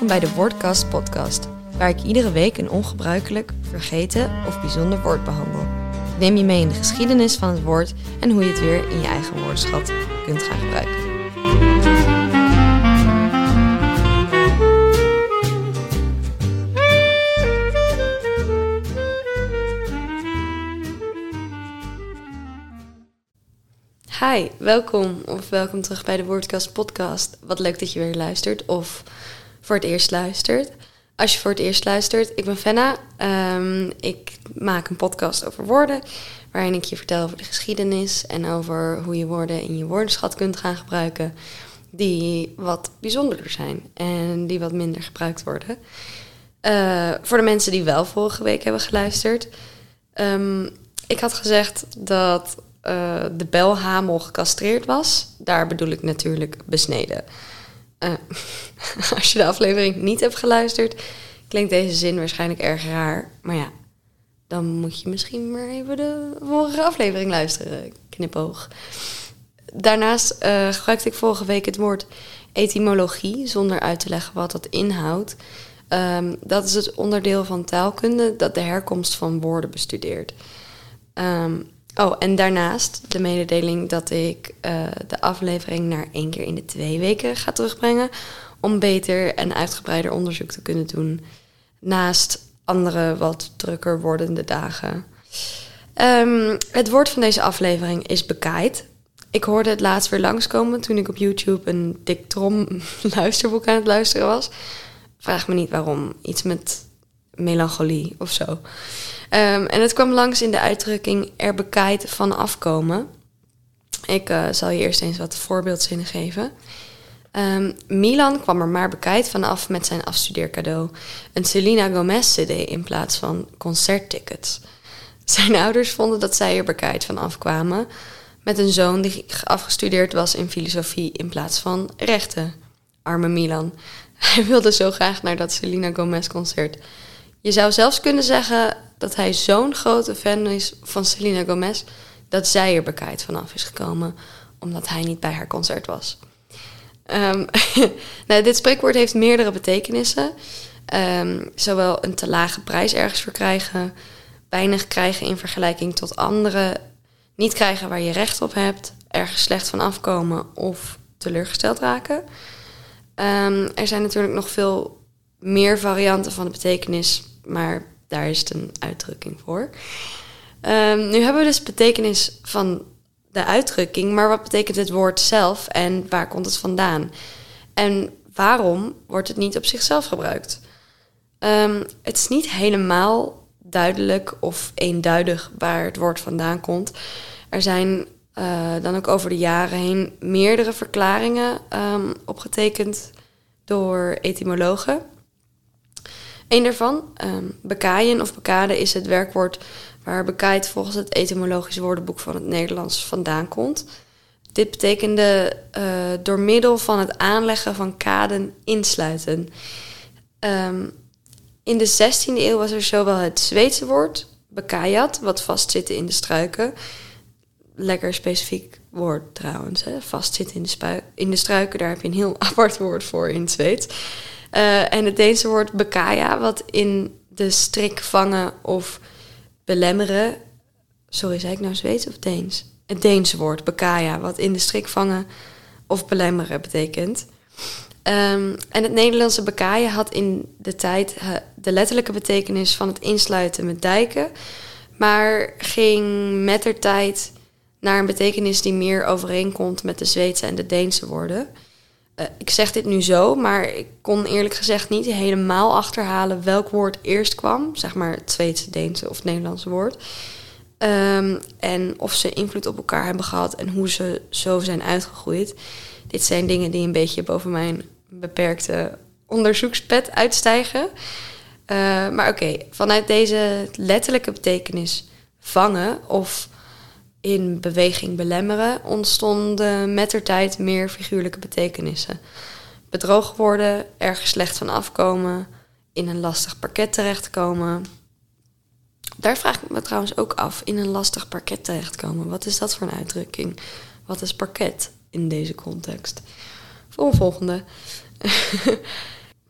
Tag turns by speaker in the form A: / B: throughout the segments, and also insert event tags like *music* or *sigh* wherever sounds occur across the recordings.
A: Welkom bij de Woordcast podcast, waar ik iedere week een ongebruikelijk, vergeten of bijzonder woord behandel. Neem je mee in de geschiedenis van het woord en hoe je het weer in je eigen woordenschat kunt gaan gebruiken. Hi, welkom of welkom terug bij de Woordcast podcast. Wat leuk dat je weer luistert of voor het eerst luistert. Als je voor het eerst luistert, ik ben Fenna. Ehm, ik maak een podcast over woorden, waarin ik je vertel over de geschiedenis en over hoe je woorden in je woordenschat kunt gaan gebruiken, die wat bijzonderder zijn en die wat minder gebruikt worden. Uh, voor de mensen die wel vorige week hebben geluisterd. Um, ik had gezegd dat uh, de belhamel gecastreerd was. Daar bedoel ik natuurlijk besneden. Uh, *laughs* als je de aflevering niet hebt geluisterd, klinkt deze zin waarschijnlijk erg raar. Maar ja, dan moet je misschien maar even de vorige aflevering luisteren. Knipoog. Daarnaast uh, gebruikte ik vorige week het woord etymologie, zonder uit te leggen wat dat inhoudt. Um, dat is het onderdeel van taalkunde dat de herkomst van woorden bestudeert. Um, Oh, en daarnaast de mededeling dat ik uh, de aflevering naar één keer in de twee weken ga terugbrengen. Om beter en uitgebreider onderzoek te kunnen doen. Naast andere wat drukker wordende dagen. Um, het woord van deze aflevering is bekaaid. Ik hoorde het laatst weer langskomen toen ik op YouTube een dik trom *laughs* luisterboek aan het luisteren was. Vraag me niet waarom. Iets met melancholie of zo. Um, en het kwam langs in de uitdrukking er bekaaid van afkomen. Ik uh, zal je eerst eens wat voorbeeldzinnen geven. Um, Milan kwam er maar bekijkt vanaf met zijn afstudeercadeau. Een Selena Gomez CD in plaats van concerttickets. Zijn ouders vonden dat zij er bekijkt van afkwamen. Met een zoon die afgestudeerd was in filosofie in plaats van rechten. Arme Milan. *laughs* Hij wilde zo graag naar dat Selena Gomez concert. Je zou zelfs kunnen zeggen dat hij zo'n grote fan is van Selena Gomez dat zij er bekijkt vanaf is gekomen, omdat hij niet bij haar concert was. Um, *laughs* nou, dit spreekwoord heeft meerdere betekenissen. Um, zowel een te lage prijs ergens voor krijgen, weinig krijgen in vergelijking tot anderen, niet krijgen waar je recht op hebt, ergens slecht van afkomen of teleurgesteld raken. Um, er zijn natuurlijk nog veel meer varianten van de betekenis, maar daar is het een uitdrukking voor. Um, nu hebben we dus betekenis van de uitdrukking, maar wat betekent het woord zelf en waar komt het vandaan? En waarom wordt het niet op zichzelf gebruikt? Um, het is niet helemaal duidelijk of eenduidig waar het woord vandaan komt. Er zijn uh, dan ook over de jaren heen meerdere verklaringen um, opgetekend door etymologen. Een daarvan, um, bekaaien of bekade, is het werkwoord waar bekaaid volgens het etymologisch woordenboek van het Nederlands vandaan komt. Dit betekende uh, door middel van het aanleggen van kaden insluiten. Um, in de 16e eeuw was er zowel het Zweedse woord bekajat, wat vastzitten in de struiken. Lekker specifiek woord trouwens, hè? vastzitten in de, in de struiken, daar heb je een heel *laughs* apart woord voor in het Zweeds. Uh, en het Deense woord bekaya, wat in de strik vangen of belemmeren. Sorry, zei ik nou Zweeds of Deens? Het Deense woord bekaya, wat in de strik vangen of belemmeren betekent. Um, en het Nederlandse bekaya had in de tijd de letterlijke betekenis van het insluiten met dijken, maar ging met de tijd naar een betekenis die meer overeenkomt met de Zweedse en de Deense woorden. Uh, ik zeg dit nu zo, maar ik kon eerlijk gezegd niet helemaal achterhalen welk woord eerst kwam. Zeg maar het Zweedse, Deense of Nederlandse woord. Um, en of ze invloed op elkaar hebben gehad en hoe ze zo zijn uitgegroeid. Dit zijn dingen die een beetje boven mijn beperkte onderzoekspet uitstijgen. Uh, maar oké, vanuit deze letterlijke betekenis vangen of in beweging belemmeren, ontstonden met de tijd meer figuurlijke betekenissen. Bedrogen worden, ergens slecht van afkomen, in een lastig parket terechtkomen. Daar vraag ik me trouwens ook af, in een lastig parket terechtkomen. Wat is dat voor een uitdrukking? Wat is parket in deze context? Voor volgende. *laughs*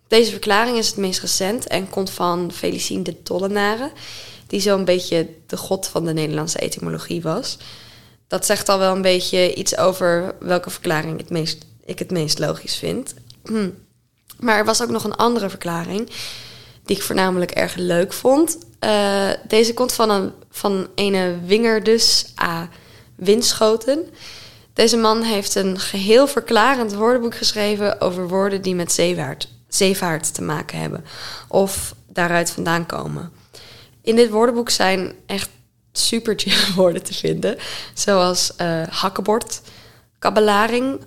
A: Deze verklaring is het meest recent en komt van Felicien de Tollenaren, die zo'n beetje de god van de Nederlandse etymologie was. Dat zegt al wel een beetje iets over welke verklaring meest, ik het meest logisch vind. Hm. Maar er was ook nog een andere verklaring die ik voornamelijk erg leuk vond. Uh, deze komt van een van Wingerdus A. Winschoten. Deze man heeft een geheel verklarend woordenboek geschreven over woorden die met zeevaart, zeevaart te maken hebben of daaruit vandaan komen. In dit woordenboek zijn echt super chill *laughs* woorden te vinden, zoals uh, hakkenbord, kabbelaring,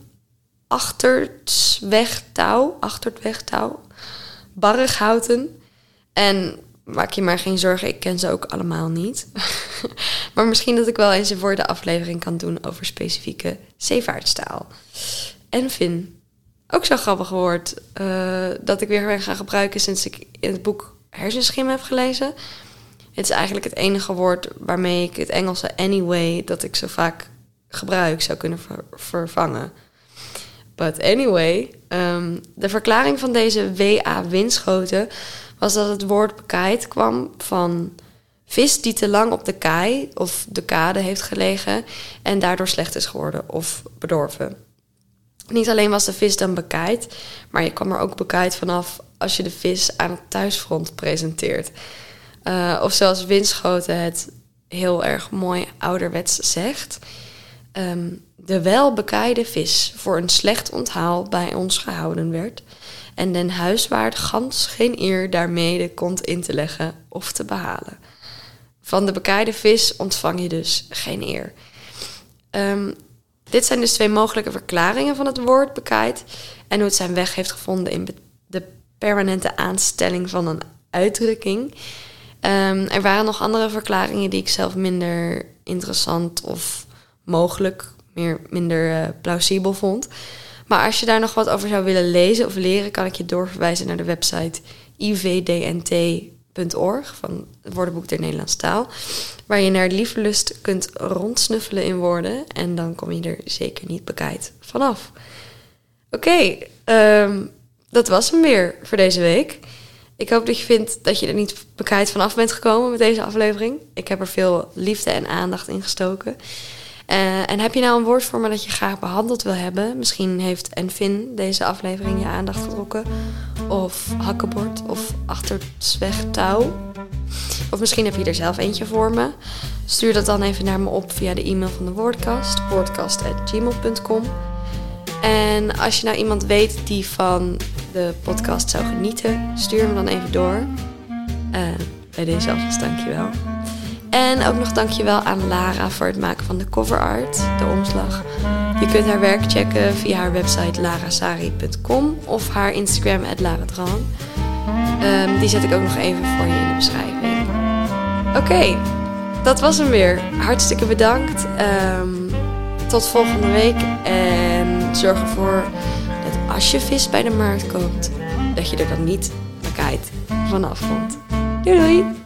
A: achterwegtouw, achterwegtouw, barrighouten en maak je maar geen zorgen, ik ken ze ook allemaal niet. *laughs* maar misschien dat ik wel eens een woordenaflevering kan doen over specifieke zeevaartstaal. En Finn, ook zo'n grappig woord uh, dat ik weer ga gebruiken sinds ik in het boek Hersenschim heb gelezen. Het is eigenlijk het enige woord waarmee ik het Engelse anyway dat ik zo vaak gebruik zou kunnen vervangen. But anyway, um, de verklaring van deze WA windschoten was dat het woord bekaaid kwam van vis die te lang op de kaai of de kade heeft gelegen en daardoor slecht is geworden of bedorven. Niet alleen was de vis dan bekaaid, maar je kwam er ook bekaaid vanaf als je de vis aan het thuisfront presenteert. Uh, of zoals Winschoten het heel erg mooi ouderwets zegt. Um, de welbekaaide vis voor een slecht onthaal bij ons gehouden werd en den huiswaard gans geen eer daarmede komt in te leggen of te behalen. Van de bekaaide vis ontvang je dus geen eer. Um, dit zijn dus twee mogelijke verklaringen van het woord bekaaid en hoe het zijn weg heeft gevonden in de permanente aanstelling van een uitdrukking. Um, er waren nog andere verklaringen die ik zelf minder interessant of mogelijk, meer, minder uh, plausibel vond. Maar als je daar nog wat over zou willen lezen of leren, kan ik je doorverwijzen naar de website ivdnt.org van het woordenboek der Nederlandse taal. Waar je naar lieverlust kunt rondsnuffelen in woorden. En dan kom je er zeker niet bekijkt vanaf. Oké, ehm, dat was hem weer voor deze week. Ik hoop dat je vindt dat je er niet bekijkt vanaf bent gekomen met deze aflevering. Ik heb er veel liefde en aandacht in gestoken. Uh, en heb je nou een woord voor me dat je graag behandeld wil hebben? Misschien heeft Enfin deze aflevering je aandacht getrokken. Of hakkenbord of achterzweg touw. Of misschien heb je er zelf eentje voor me. Stuur dat dan even naar me op via de e-mail van de Woordkast. Woordkast.gmail.com En als je nou iemand weet die van de podcast zou genieten... stuur hem dan even door. Uh, bij deze alvast dankjewel. En ook nog dankjewel aan Lara voor het maken van de cover art, de omslag. Je kunt haar werk checken via haar website larasari.com of haar Instagram @laradran. Um, die zet ik ook nog even voor je in de beschrijving. Oké, dat was hem weer. Hartstikke bedankt. Um, tot volgende week. En zorg ervoor als je vis bij de markt komt, dat je er dan niet bekijkt vanaf komt. Doei doei!